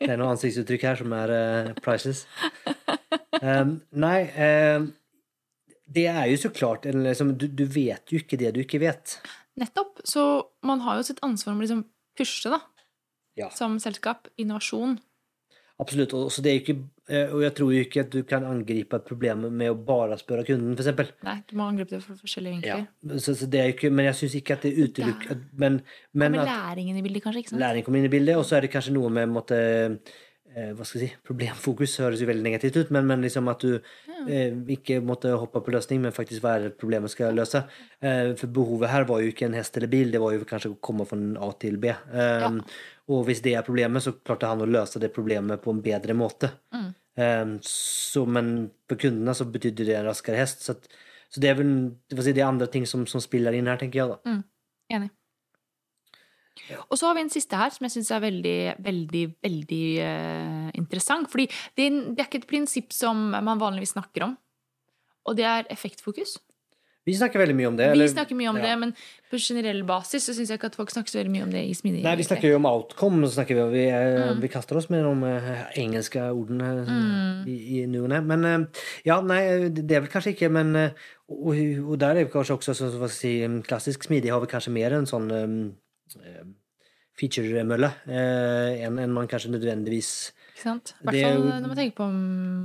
det er noen ansiktsuttrykk her som er eh, priceless. Um, nei, eh, det er jo så klart en, liksom, du, du vet jo ikke det du ikke vet. Nettopp. Så man har jo sitt ansvar om å liksom pushe, da, Ja. som selskap. Innovasjon. Absolutt. Og, så det er ikke, eh, og jeg tror jo ikke at du kan angripe et problem med å bare spørre kunden, eksempel. Nei, du må angripe det for forskjellige vinkler. Så, så det er ikke, men jeg syns ikke at det utelukker Men, men Men at læringen i bildet, kanskje. ikke sant? læring kommer inn i bildet, og så er det kanskje noe med måtte, eh, hva skal jeg si, Problemfokus høres jo veldig negativt ut, men, men liksom at du eh, ikke måtte hoppe på løsning, men faktisk hva er det problemet skal løse. Eh, for behovet her var jo ikke en hest eller bil, det var jo kanskje å komme fra A til B. Eh, Og hvis det er problemet, så klarte han å løse det problemet på en bedre måte. Mm. Eh, så, men for kundene så betydde det en raskere hest. Så, at, så det er vel det, er andre ting som, som spiller inn her, tenker jeg. da. Enig. Og så har vi en siste her som jeg syns er veldig, veldig, veldig uh, interessant. Fordi det, det er ikke et prinsipp som man vanligvis snakker om. Og det er effektfokus. Vi snakker veldig mye om det. Vi snakker mye om ja. det, men på generell basis så syns jeg ikke at folk snakker så veldig mye om det i smidig. Nei, vi snakker jo om outcome. Så snakker vi, vi, eh, Mm. vi kaster oss med de eh, engelske ordene mm. i, i og. Men eh, ja, nei, det er vel kanskje ikke Men eh, og, og der er vi kanskje også så, hva si, klassisk smidig har vi kanskje mer en sånn um, feature-mølle eh, enn enn man kanskje nødvendigvis Ikke sant? I hvert er fall når man tenker på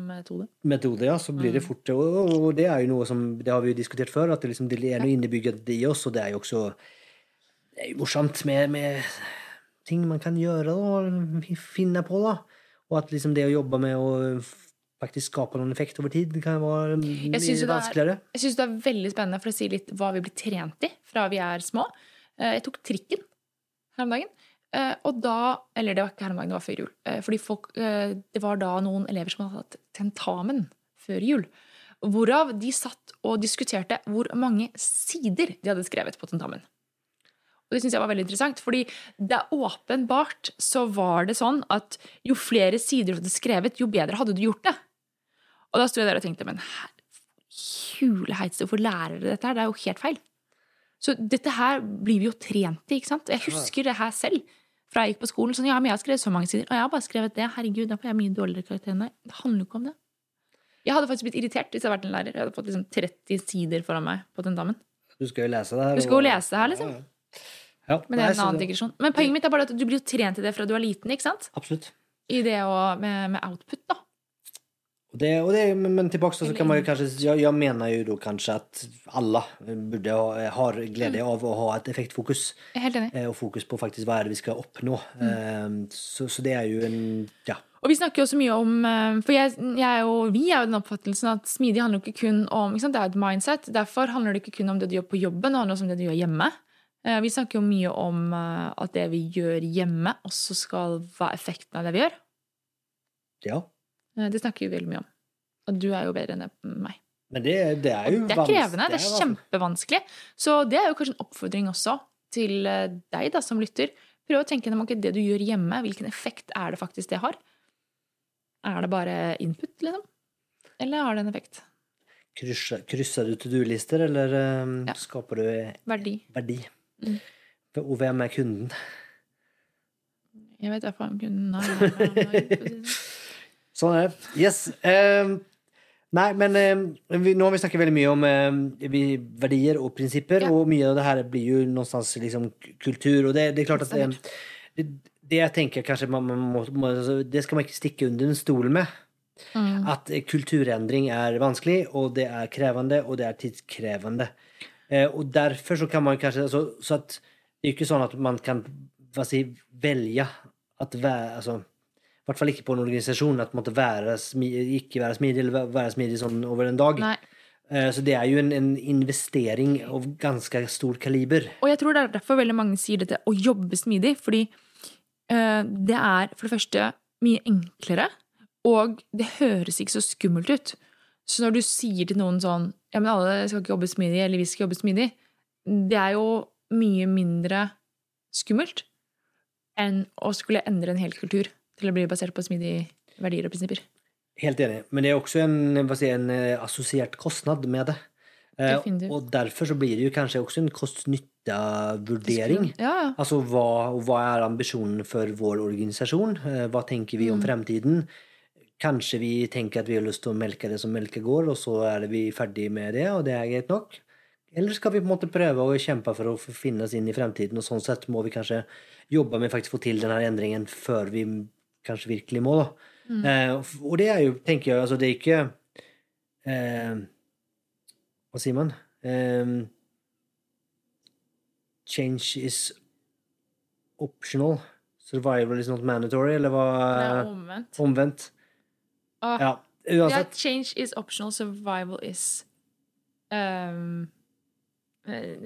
metode. metode, ja, så blir det fort og, og, det er jo noe som Det har vi jo diskutert før, at det, liksom, det er noe innebygget i oss, og det er jo også Det er jo morsomt med, med ting man kan gjøre og finne på, da. Og at liksom det å jobbe med å faktisk skape noen effekt over tid, kan være mye det er- vanskeligere. Jeg syns det er veldig spennende, for å si litt hva vi blir trent i fra vi er små. Eh, Jeg tok trikken her om dagen. Eh, Og da Eller det var ikke her det var før jul. Eh, Fordi folk eh, Det var da noen elever som hadde hatt tentamen før jul. Hvorav de satt og diskuterte hvor mange sider de hadde skrevet på tentamen. Og det syns jeg var veldig interessant, fordi det er åpenbart så var det sånn at jo flere sider du hadde skrevet, jo bedre hadde du gjort det. Og da sto jeg der og tenkte, men huleheits, hvorfor lærer dere dette her? Det er jo helt feil. Så dette her blir vi jo trent i, ikke sant? Jeg husker det her selv. Fra jeg gikk på skolen. sånn, ja, men jeg har skrevet så mange sider, og jeg har bare skrevet det. Herregud, da får jeg mye dårligere karakter enn deg. Det handler jo ikke om det. Jeg hadde faktisk blitt irritert hvis jeg hadde vært en lærer. Jeg hadde fått liksom 30 sider foran meg på tentamen. Du skal jo lese det her. Du skal jo lese det her, liksom. Ja, ja. Men det er en annen digresjon. Men poenget mitt er bare at du blir jo trent i det fra du er liten, ikke sant? Absolutt. I det å, med, med output, da. Och det, det, men tilbake tillbaka så kan man ju kanske, jag, jag menar ju då kanske att alla burde ha, har glädje av å ha et effektfokus. Eh, fokus på faktisk hva er det vi skal oppnå. Mm. Så, så det er jo en, ja. Og vi snakker jo også mye om eh, For jeg, jeg jo, vi er jo den oppfattelsen at smidig handler jo ikke kun om? Det er et mindset. Derfor handler det ikke kun om det du gjør på jobben, det handler også om det du gjør hjemme. Eh, Vi snakker jo mye om eh, at det vi gjør hjemme, også skal være effekten av det vi gjør. ja. Eh, Det snakker vi veldig mye om. Og du er jo bedre enn meg. Men det, det er jo vanskelig. Det er krevende. Det er kjempevanskelig. Så det er jo kanskje en oppfordring også til eh, deg da, som lytter. Prøv å tenke gjennom det du gjør hjemme, hvilken effekt er det faktisk det har? Er det bare input, liksom? Eller har det en effekt? Krysser, krysser du to-do-lister eller um, Ja. skaper du Verdi. verdi? Mm. Og hvem er kunden? Jeg vet i hvert fall om kunden er. Sånn er det. Yes. Um, nei, men um, vi, nå har vi snakket veldig mye om um, verdier og prinsipper, Ja. og mye av det her blir jo någonstans liksom kultur, og det, det er klart at det, det jeg tenker kanskje man, man må, må, altså, Det skal man ikke stikke under en stol med. Mm. At eh, kulturendring er vanskelig, og det er krevende, og det er tidskrevende. Eh, og derfor så kan man kanskje altså, Så at det er ikke sånn at man kan si, velge at være altså, I hvert fall ikke på en organisasjon at måtte være smidig, ikke være smidig eller være smidig sånn over en dag. Nei. Eh, så det er jo en, en investering av ganske stor kaliber. Og jeg tror det er derfor veldig mange sier dette å jobbe smidig, fordi eh, det er for det første mye enklere, og det høres ikke så skummelt ut. Så når du sier til noen sånn Ja, men alle skal ikke jobbe smidig, eller vi skal jobbe smidig, det er jo mye mindre skummelt enn å skulle endre en hel kultur til å bli basert på smidige verdier og prinsipper. Helt enig. Men det er også en, si, en eh, assosiert kostnad med det. Eh, Definitivt. og derfor så blir det jo kanskje også en kost-nytte-vurdering. Ja, ja. Altså hva, hva er ambisjonen for vår organisasjon? Eh, Hva tenker vi om fremtiden? Kanskje vi tenker at vi har lyst til å melke det som melka går, og så er vi ferdig med det, og det er greit nok? Eller skal vi på en måte prøve å kjempe for å finne oss inn i fremtiden, og sånn sett må vi kanskje jobbe med faktisk få til denne endringen før vi kanskje virkelig må, da. Eh, og det er jo, tenker jeg, altså det er ikke eh, Hva sier man? Eh, change is optional. Survival is not mandatory, eller hva er omvendt. Omvendt. Ah, Ja, ja, uansett. change is optional, survival is um,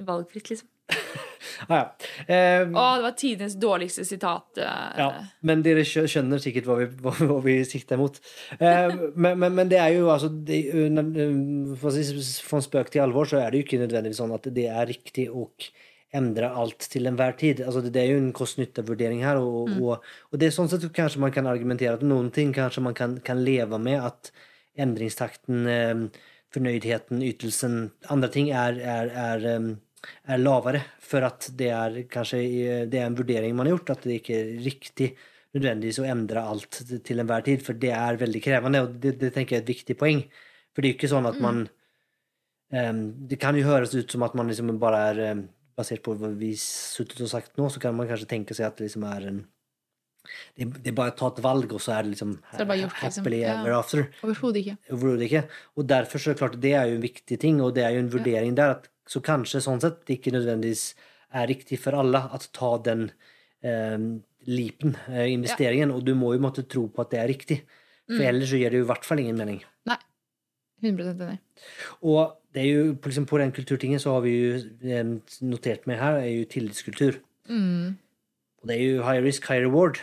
Valgfritt, liksom. Ah, ja. Eh, Å, det var tidenes dårligste sitat. eh. Ja, men dere skjønner sikkert hva vi, hva, hva vi sikter mot. Eh, men, men, men det er jo altså det, fra spøk til alvor, så er det jo ikke nødvendigvis sånn at det er riktig å endre alt til enhver tid. Altså det, det er jo en kost-nytte-vurdering her, og, og, og det er sånn sett kanskje man kan argumentere at noen ting kanskje man kan, kan leve med at endringstakten, eh, fornøydheten, ytelsen, andre ting er, er, er, er lavere, for at det er kanskje det er en vurdering man har gjort, at det ikke er riktig nødvendigvis å endre alt til enhver tid, for det er veldig krevende, og det, det tenker jeg er et viktig poeng. For det er jo ikke sånn at man um, Det kan jo høres ut som at man liksom bare er um, Basert på hva vi suttet og sagt nå, så kan man kanskje tenke seg at det liksom er en det, det er bare å ta et valg, og så er det liksom så det bare gjort, liksom. happily Ja. ever after. Overhodet ikke. Overhovedet ikke. Og derfor så er det klart, det er jo en viktig ting, og det er jo en vurdering der. At, så kanskje sånn sett det ikke nødvendigvis er riktig for alle at ta den eh, leapen, eh, investeringen, og du må jo måtte tro på at det er riktig. For ellers så gir det jo i hvert fall ingen mening. Nei. 100 enig. Og det er jo, på liksom på den kulturtingen så har vi jo eh, notert med her, er jo tillitskultur. Mm. Og det er jo high risk, high reward.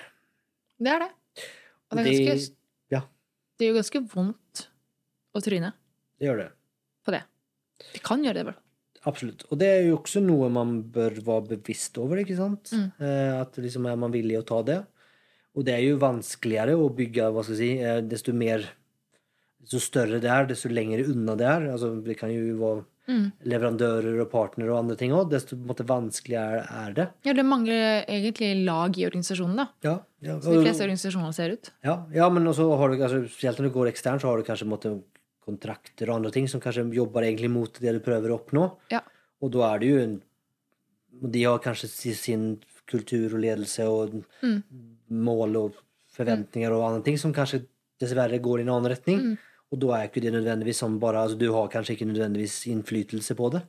Det er det. Og det er, Det- ja. det gjør ganske vondt å tryne Det gjør det. på det. Det kan gjøre det, vel. Absolutt. Og det er jo også noe man bør være bevisst over, ikke sant? Mm. Eh, at liksom er man villig å ta det. Og det er jo vanskeligere å bygge, hva skal jeg si, eh, desto mer Desto større det er, desto lenger unna det er. Altså, det kan jo være Mm. leverandører og partnere og andre ting òg. Desto måte, vanskeligere er det. Ja, det mangler egentlig lag i organisasjonen, da. Ja, ja. Så de fleste organisasjoner ser ut. Ja, ja men også har du altså, spesielt når du går eksternt, så har du kanskje måtte, kontrakter og andre ting som kanskje jobber egentlig mot det du prøver å oppnå. Ja. Og da er det jo en De har kanskje sin kultur og ledelse og Mm. mål og forventninger og andre ting som kanskje dessverre går i en annen retning. Mm. Og da er ikke det nødvendigvis som bare altså, Du har kanskje ikke nødvendigvis innflytelse på det.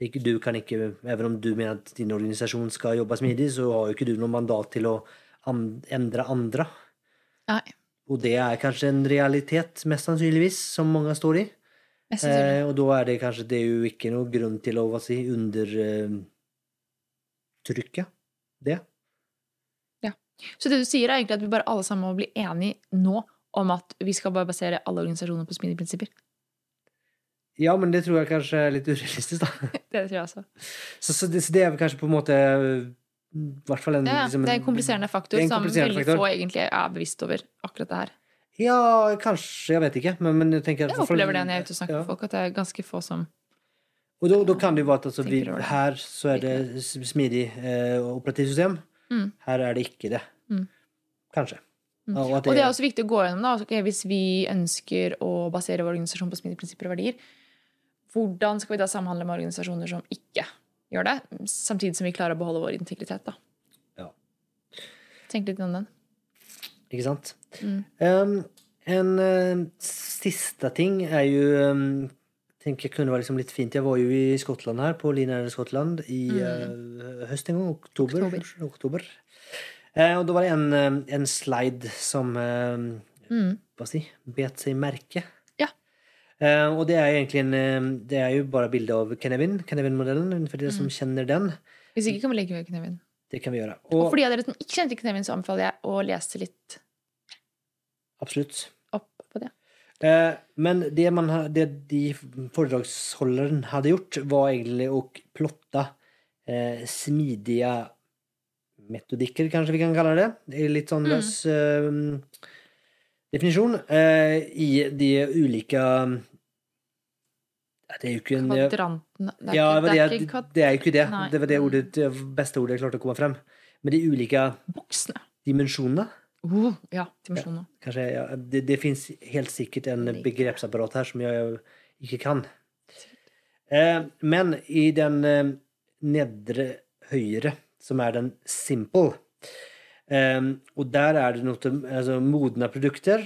Ikke, du kan ikke, Even om du mener at din organisasjon skal jobbe smidig, så har jo ikke du noe mandat til å endre andre. Nei, Og det er kanskje en realitet, mest sannsynligvis, som mange står i. Eh, og da er det kanskje det er jo ikke noe grunn til å hva si, undertrykke det. Ja. Så det du sier, er egentlig at vi bare alle sammen må bli enige nå om at vi skal bare basere alle organisasjoner på smidige prinsipper. Ja, men det tror jeg kanskje er litt urealistisk, da. Det tror jeg også. Så, så, det, så det er kanskje på en måte fall en, Ja, liksom det er en kompliserende faktor en kompliserende som veldig få egentlig er bevisst over akkurat det her. Ja, kanskje. Jeg vet ikke. Men, men jeg tenker Jeg opplever det når jeg er ute og snakker ja. med folk, at det er ganske få som Og da, da kan det jo være at altså, vi, det. her så er det smidig eh, operativsystem. Mm. Her er det ikke det. Mm. Kanskje. Mm. Og at Og det er også viktig å gå gjennom, da. Okay, hvis vi ønsker å basere vår organisasjon på smidige prinsipper og verdier, hvordan skal vi da samhandle med organisasjoner som ikke gjør det, samtidig som vi klarer å beholde vår integritet, da? Ja. Tenk litt om den. Ikke sant? Mm. Um, en uh, siste ting er jo um, tenker jeg kunne være liksom litt fint. Jeg var jo i Skottland her, på Linear Skottland, i eh, høst en gang. Oktober. Mm. Oktober. oktober. Uh, og da var det en, en slide som uh, Mm. hva si, bet seg merke. Eh, og det er egentlig en, eh, det er jo bare bilde av Kenevin, Kenevin-modellen, for dere som Mm. kjenner den. Hvis ikke kan vi legge ved Kenevin. Det kan vi gjøre. Og Og for de av dere som ikke kjenner Kenevin, så anbefaler jeg å lese litt absolutt. opp på det. Eh, men det, man, det de foredragsholderen hadde gjort, var egentlig å plotte eh, smidige metodikker, kanskje vi kan kalle det. Det litt sånn Mm. løs eh, definisjon. Eh, I de ulike Det er jo ikke en Kvadranten Det er Ja, ikke, det, det er det, det er jo ikke det. Nei. Det var det, ordet, det beste ordet jeg klarte å komme frem. Men de ulike Boksene. dimensjonene Uh, ja, dimensjoner. Kanskje, ja, det, det fins helt sikkert en begrepsapparat her som jeg ikke kan. Eh, men i den eh, nedre høyre, som er den simple, eh, og der er det noe altså, modne produkter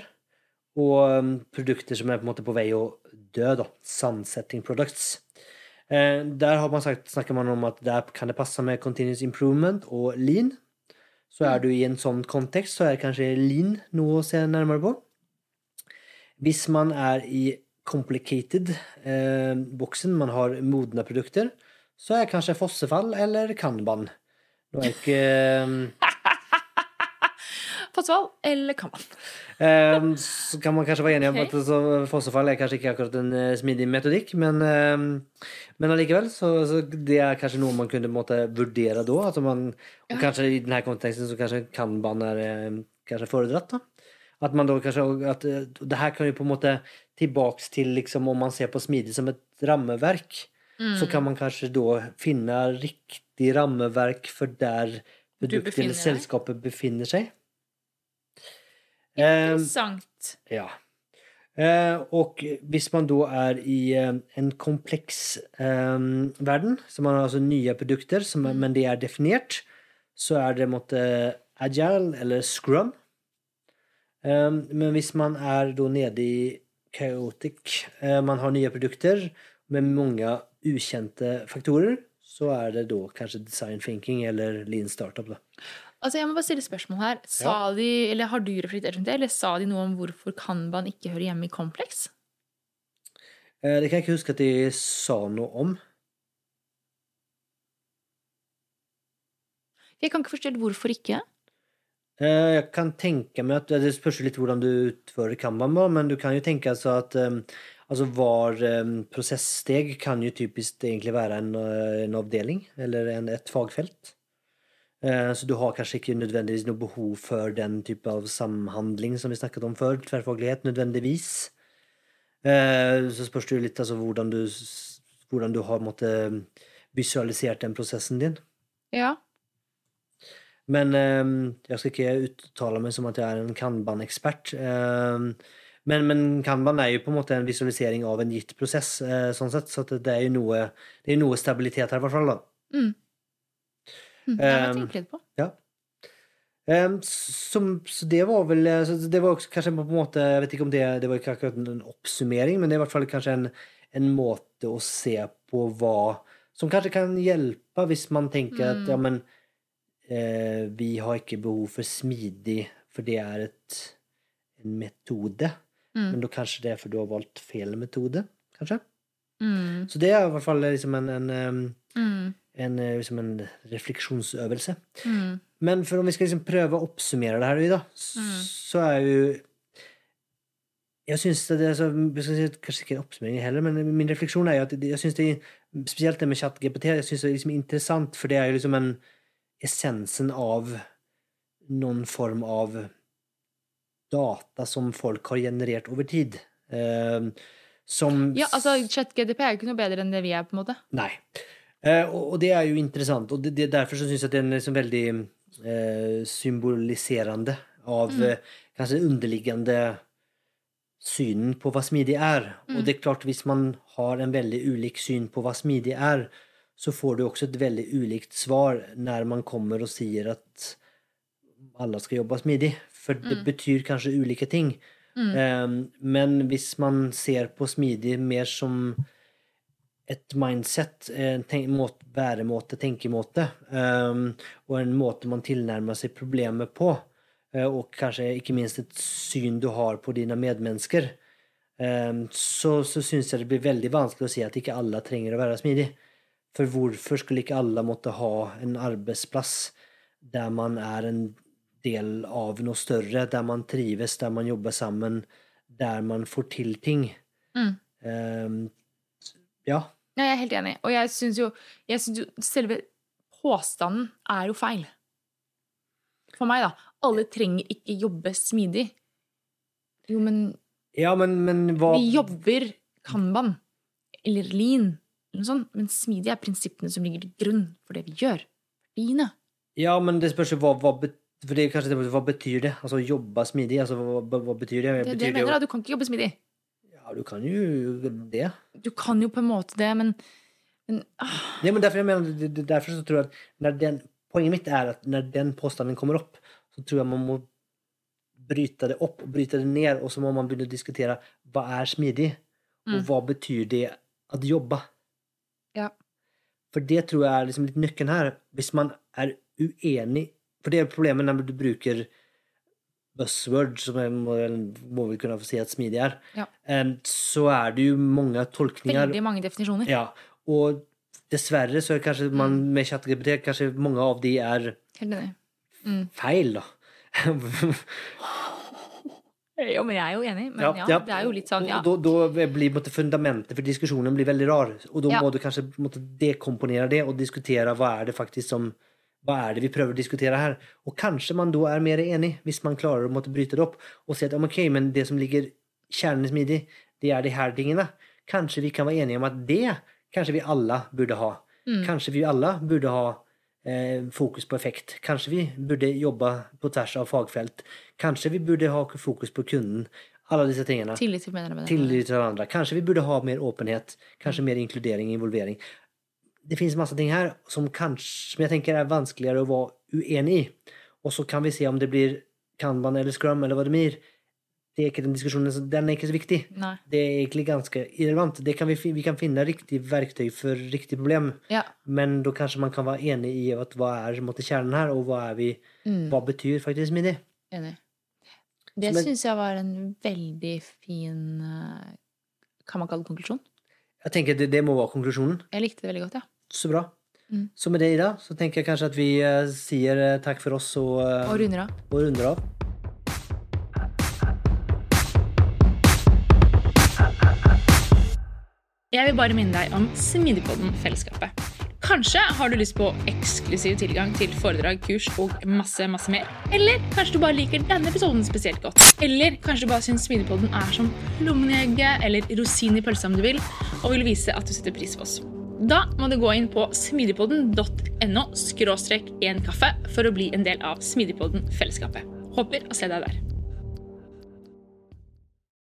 og um, produkter som er på på vei å dø, da. Sunsetting products. Eh, der har man sagt, snakker man om at der kan det passe med continuous improvement og lean. Så er du i en sånn kontekst, så er kanskje lean noe å se nærmere på. Hvis man er i complicated-boksen, man har modne produkter, så er kanskje fossefall eller kanban. Nå er ikke Fossefall eller kan man? Eh, Så kan man kanskje være enig om okay. at så fossefall er kanskje ikke akkurat en eh, smidig metodikk, men, eh, men allikevel så, så det er kanskje noe man kunne måtte vurdere da. Altså man, og Ja. kanskje i denne konteksten så kanskje kanban er eh, kanskje foredratt. da. At man da kanskje at eh, Det her kan jo på en måte tilbake til liksom om man ser på smidig som et rammeverk, så Mm. kan man kanskje da finne riktig rammeverk for der produktet eller selskapet befinner seg. Eh, Interessant. ja. Eh, og hvis man da er i eh, en kompleks eh, verden, så man har altså nye produkter, som, er- men de er definert, så er det måtte agile eller scrum. Eh, men hvis man er da nede i chaotic, eh, man har nye produkter med mange ukjente faktorer, så er det da kanskje design thinking eller lean startup. Da. Altså, jeg må bare stille spørsmål her. Sa de, eller Har du reflektert rundt det, eller sa de noe om hvorfor kanban ikke hører hjemme i kompleks? Eh, det kan jeg ikke huske at de sa noe om. Jeg kan ikke forstå hvorfor ikke. Eh, Jeg kan tenke meg at Det spørs litt hvordan du utfører Kanban, men du kan jo tenke altså at um, altså hver um, prosesssteg kan jo typisk egentlig være en, uh, en avdeling eller en, et fagfelt. Eh, Så du har kanskje ikke nødvendigvis noe behov for den type av samhandling som vi snakket om før, tverrfaglighet, nødvendigvis. Eh, Så spørs det jo litt altså hvordan du, hvordan du har måtte, visualisert den prosessen din. Ja. Men ehm, jeg skal ikke uttale meg som at jeg er en Kanban-ekspert. Ehm, men, men Kanban er jo på en måte en visualisering av en gitt prosess, eh, sånn sett, så det er jo noe, det er noe stabilitet her, i hvert fall. da. Mm. Mm, Jeg må Um, tenkt litt på. Ja. Um, som, så det var vel eh, så Det var kanskje på en måte Jeg vet ikke om det, det var akkurat en oppsummering, men det er i hvert fall kanskje en, en måte å se på hva Som kanskje kan hjelpe hvis man tenker at Mm. ja, men eh, vi har ikke behov for smidig, for det er et, en metode. Mm. Men da kanskje det er for du har valgt feil metode, kanskje. Mm. Så det er i hvert fall liksom en, en, em, Mm. En, eh, liksom en refleksjonsøvelse. Mm. Men for om vi skal liksom prøve å oppsummere det her, da, Mm. så er jo Jeg synes det er så jeg skal si, Kanskje ikke en oppsummering heller, men min refleksjon er jo at jeg synes det Spesielt det med ChatGPT jeg synes det er liksom interessant, for det er jo liksom en essensen av noen form av data som folk har generert over tid. Eh, som Ja, altså, ChatGDP er jo ikke noe bedre enn det vi er, på en måte. Nei. Eh, og, og det er jo interessant, og det, det, derfor syns jeg at den er liksom veldig eh, symboliserende av Mm. eh, kanskje det underliggende synen på hva smidig er. Og Mm. det er klart, hvis man har en veldig ulik syn på hva smidig er, så får du også et veldig ulikt svar når man kommer og sier at alle skal jobbe smidig. For det Mm. betyr kanskje ulike ting. Eh, men hvis man ser på smidig mer som et mindset, en måte, væremåte, tenkemåte, um, og en måte man tilnærmer seg problemet på, uh, og kanskje ikke minst et syn du har på dine medmennesker, um, så, så syns jeg det blir veldig vanskelig å si at ikke alle trenger å være smidig. For hvorfor skulle ikke alle måtte ha en arbeidsplass der man er en del av noe større, der man trives, der man jobber sammen, der man får til ting? Mm. Um, ja. Ja, jeg er helt enig. Og jeg syns jo, jo selve påstanden er jo feil. For meg, da. Alle trenger ikke jobbe smidig. Jo, men Ja, men, men hva vi jobber kanban. eller lean, eller noe sånt. men smidig er prinsippene som ligger til grunn for det vi gjør. Verdiene. Ja, men det spørs jo hva, hva, bet- for det er kanskje det, hva betyr det? Altså jobbe smidig, altså hva, hva, betyr det? Det er det betyr jeg mener. Du kan ikke jobbe smidig. Ja, du kan jo det. Du kan jo på en måte det, men, men ah, Ja, men derfor, mener, derfor så tror jeg at den, Poenget mitt er at når den påstanden kommer opp, så tror jeg man må bryte det opp og bryte det ned, og så må man begynne å diskutere hva er smidig, og Mm. hva betyr det å jobbe? Ja. For det tror jeg er liksom litt nøkkelen her. Hvis man er uenig For det er problemet når du bruker buzzword, som jeg må, må vi kunne få si at smidig er, Ja. så er det jo mange tolkninger. veldig mange definisjoner. Ja, og dessverre så er kanskje man med ChatGPT Kanskje mange av de er enig. feil, da. Jo, men jeg er jo enig. Men Ja, ja, ja. det er jo litt sånn, ja. Og da, da blir måtte, fundamentet for diskusjonen blir veldig rar. Og da må du kanskje måtte, dekomponere det og diskutere hva er det faktisk som hva er det vi prøver å diskutere her? Og kanskje man da er mer enig, hvis man klarer å måtte bryte det opp og si at ok, men det som ligger kjernen smidig, det er de her tingene. Kanskje vi kan være enige om at det kanskje vi alle burde ha. Mm. Kanskje vi alle burde ha eh, fokus på effekt. Kanskje vi burde jobbe på tvers av fagfelt. Kanskje vi burde ha fokus på kunden. Alle disse tingene. Tillit til hverandre. Kanskje vi burde ha mer åpenhet. Kanskje mer inkludering og involvering. Det finnes masse ting her som, kanskje, som jeg tenker er vanskeligere å være uenig i. Og så kan vi se om det blir Kanban eller Scrum eller hva det blir. Det er ikke den diskusjonen, den er ikke så viktig. Nei. Det er egentlig ganske irrelevant. Det kan vi, vi kan finne riktig verktøy for riktig problem, Ja. men da kanskje man kan være enig i at hva er måte, kjernen her, og hva, vi, Mm. hva betyr faktisk midi? Enig. Det syns jeg var en veldig fin eh, Kan man kalle det konklusjon? Jeg tenker det, det må være konklusjonen. Jeg likte det veldig godt, ja. Så bra. Mm. Så med det, Ida, så tenker jeg kanskje at vi uh, sier uh, takk for oss og, uh, Og runder av. og runder av. Jeg vil bare minne deg om Smidigpodden-fellesskapet. Kanskje har du lyst på eksklusiv tilgang til foredrag, kurs og masse masse mer. Eller kanskje du bare liker denne episoden spesielt godt. Eller kanskje du bare syns Smidigpodden er som lommen i egget eller rosin i pølsa om du vil, og vil vise at du setter pris på oss. Da må du gå inn på smidigpodden.no skråstrek en kaffe for å bli en del av Smidigpodden-fellesskapet. Håper å se deg der.